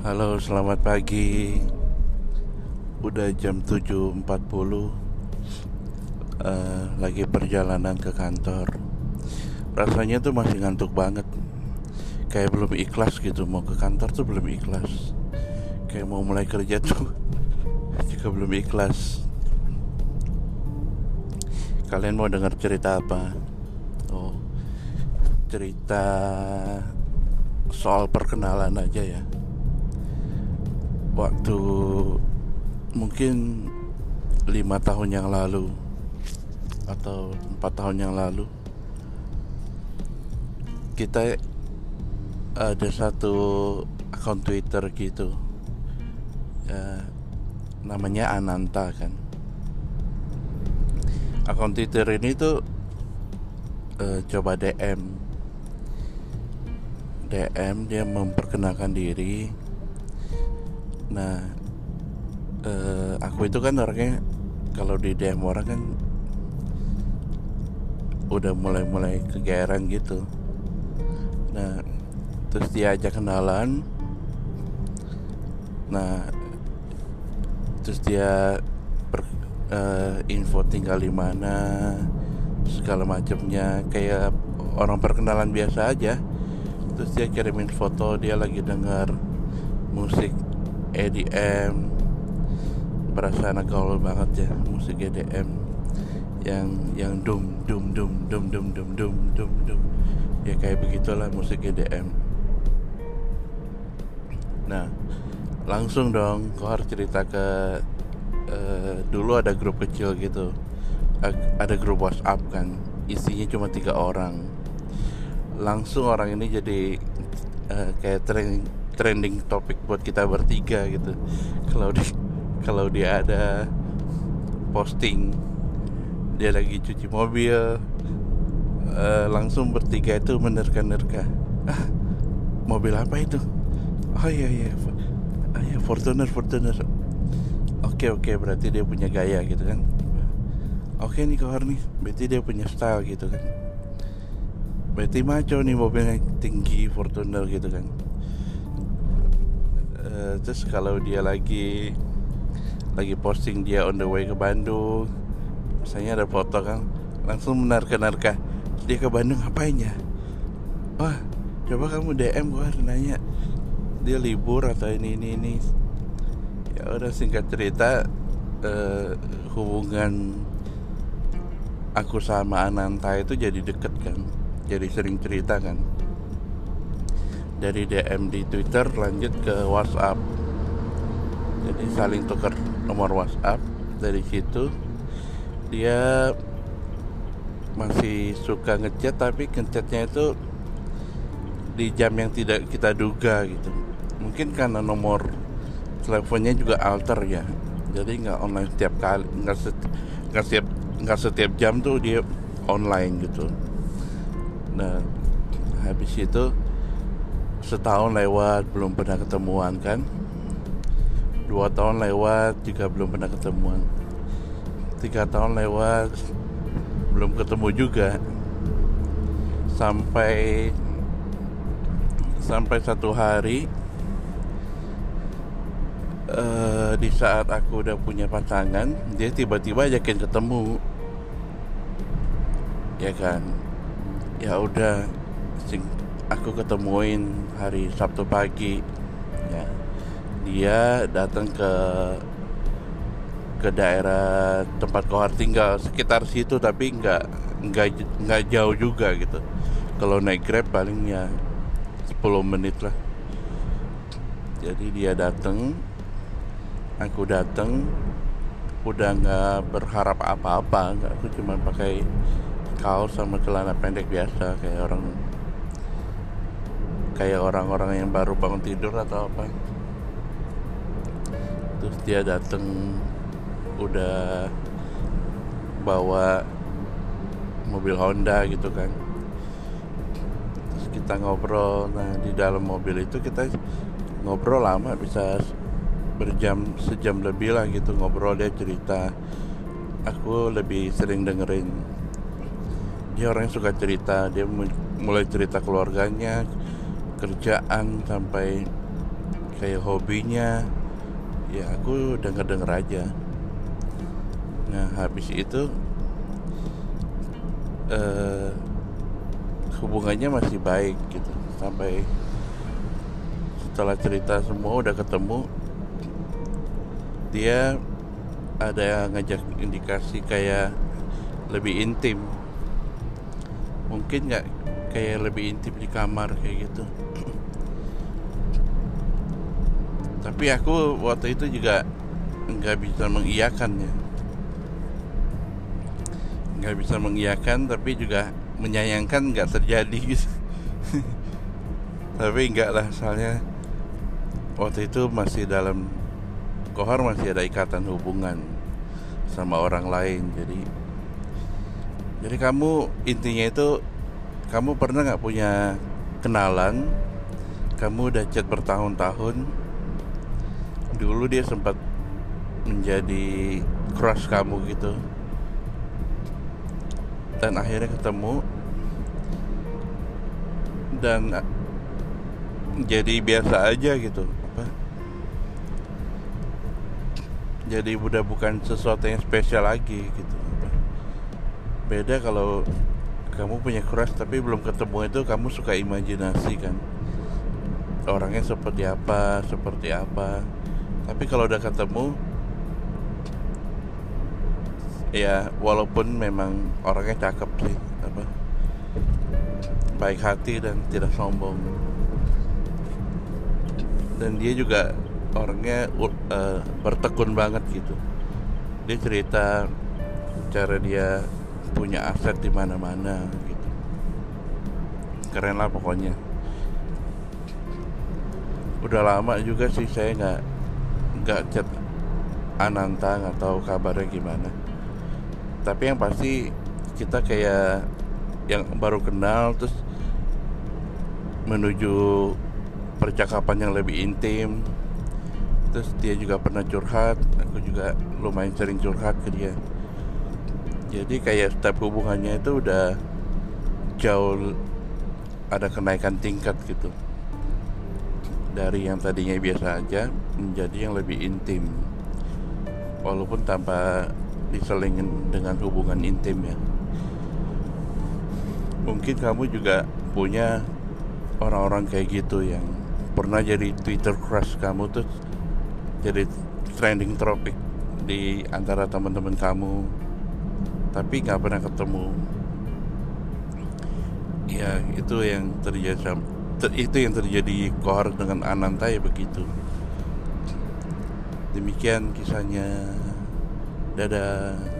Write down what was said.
Halo, selamat pagi. Udah jam 7.40 uh, Lagi perjalanan ke kantor. Rasanya tuh masih ngantuk banget. Kayak belum ikhlas gitu Mau ke kantor tuh belum ikhlas. Kayak mau mulai kerja tuh Juga belum ikhlas. Kalian mau dengar cerita apa? Oh, cerita soal perkenalan aja ya waktu mungkin lima tahun yang lalu atau empat tahun yang lalu kita ada satu akun Twitter gitu. Ya, namanya Ananta kan. Akun Twitter ini tuh uh, coba DM DM dia memperkenalkan diri nah uh, aku itu kan orangnya kalau di DM orang kan udah mulai-mulai kegeran gitu. Nah terus dia ajak kenalan. Nah terus dia per, uh, info tinggal di mana segala macamnya kayak orang perkenalan biasa aja. Terus dia kirimin foto dia lagi dengar musik EDM perasaan gaul banget ya musik EDM yang yang dum dum dum dum dum dum dum dum dum. Ya kayak begitulah musik EDM nah langsung dong kau harus cerita ke uh, dulu ada grup kecil gitu. Ada grup WhatsApp kan isinya cuma tiga orang. Langsung orang ini jadi uh, kayak tren trending topik buat kita bertiga gitu. Kalau di kalau dia ada posting dia lagi cuci mobil uh, langsung bertiga itu menerka-nerka. Ah mobil apa itu? Oh iya iya ah ya Fortuner Fortuner. Oke oke berarti dia punya gaya gitu kan? Oke nih kohar nih berarti dia punya style gitu kan? Berarti maco nih mobilnya tinggi Fortuner gitu kan terus kalau dia lagi lagi posting dia on the way ke Bandung misalnya ada foto kan langsung menerka-nerka dia ke Bandung ngapain ya? Wah coba kamu DM gua nanya dia libur atau ini ini ini. Ya udah singkat cerita uh, hubungan aku sama Ananta itu jadi deket kan jadi sering cerita kan dari DM di Twitter lanjut ke WhatsApp. Jadi saling tukar nomor WhatsApp. Dari situ dia masih suka ngechat tapi ngechatnya itu di jam yang tidak kita duga gitu. Mungkin karena nomor teleponnya juga alter ya. Jadi nggak online setiap kali nggak nggak setiap nggak setiap jam tuh dia online gitu. Nah habis itu setahun lewat belum pernah ketemuan kan? Dua tahun lewat juga belum pernah ketemuan. Tiga tahun lewat belum ketemu juga. Sampai sampai satu hari uh, di saat aku udah punya pasangan dia tiba-tiba ajakin ketemu. Ya kan? Ya udah aku ketemuin hari Sabtu pagi ya. Dia datang ke ke daerah tempat kohar tinggal sekitar situ tapi nggak nggak nggak jauh juga gitu. Kalau naik grab paling ya 10 menit lah. Jadi dia datang aku datang udah nggak berharap apa-apa aku cuma pakai kaos sama celana pendek biasa kayak orang kayak orang-orang yang baru bangun tidur atau apa. Terus dia datang udah bawa mobil Honda gitu kan. Terus kita ngobrol nah di dalam mobil itu kita ngobrol lama bisa berjam sejam lebih lah gitu ngobrol dia cerita. Aku lebih sering dengerin. Dia orang yang suka cerita dia mulai cerita keluarganya kerjaan sampai kayak hobinya ya aku denger denger aja. Nah habis itu uh, hubungannya masih baik gitu. Sampai setelah cerita semua udah ketemu dia ada ngajak indikasi kayak lebih intim. Mungkin nggak kayak lebih intim di kamar kayak gitu tapi aku waktu itu juga nggak bisa mengiyakan ya. Nggak bisa mengiyakan tapi juga menyayangkan nggak terjadi gitu. Tapi enggak lah soalnya waktu itu masih dalam kohar masih ada ikatan hubungan sama orang lain. Jadi jadi kamu intinya itu kamu pernah nggak punya kenalan? Kamu udah chat bertahun-tahun dulu dia sempat menjadi crush kamu gitu. Dan akhirnya ketemu. Dan jadi biasa aja gitu apa? Jadi udah bukan sesuatu yang spesial lagi gitu beda kalau kamu punya crush tapi belum ketemu itu kamu suka imajinasi kan? Orangnya seperti apa seperti apa tapi kalau udah ketemu ya walaupun memang orangnya cakep sih apa baik hati dan tidak sombong. Dan dia juga orangnya uh, bertekun banget gitu. Dia cerita cara dia punya aset di mana-mana gitu. Keren lah pokoknya. Udah lama juga sih saya nggak nggak chat Ananta nggak tahu kabarnya gimana. Tapi yang pasti kita kayak yang baru kenal terus menuju percakapan yang lebih intim. Terus dia juga pernah curhat aku juga lumayan sering curhat ke dia. Jadi kayak setiap hubungannya itu udah jauh ada kenaikan tingkat gitu dari yang tadinya biasa aja menjadi yang lebih intim. Walaupun tanpa diselingin dengan hubungan intim ya. Mungkin kamu juga punya orang-orang kayak gitu yang pernah jadi Twitter crush kamu tuh jadi trending topik di antara teman-teman kamu tapi nggak pernah ketemu. Ya itu yang terjadi itu yang terjadi kohar dengan Ananta ya begitu demikian kisahnya Dadah.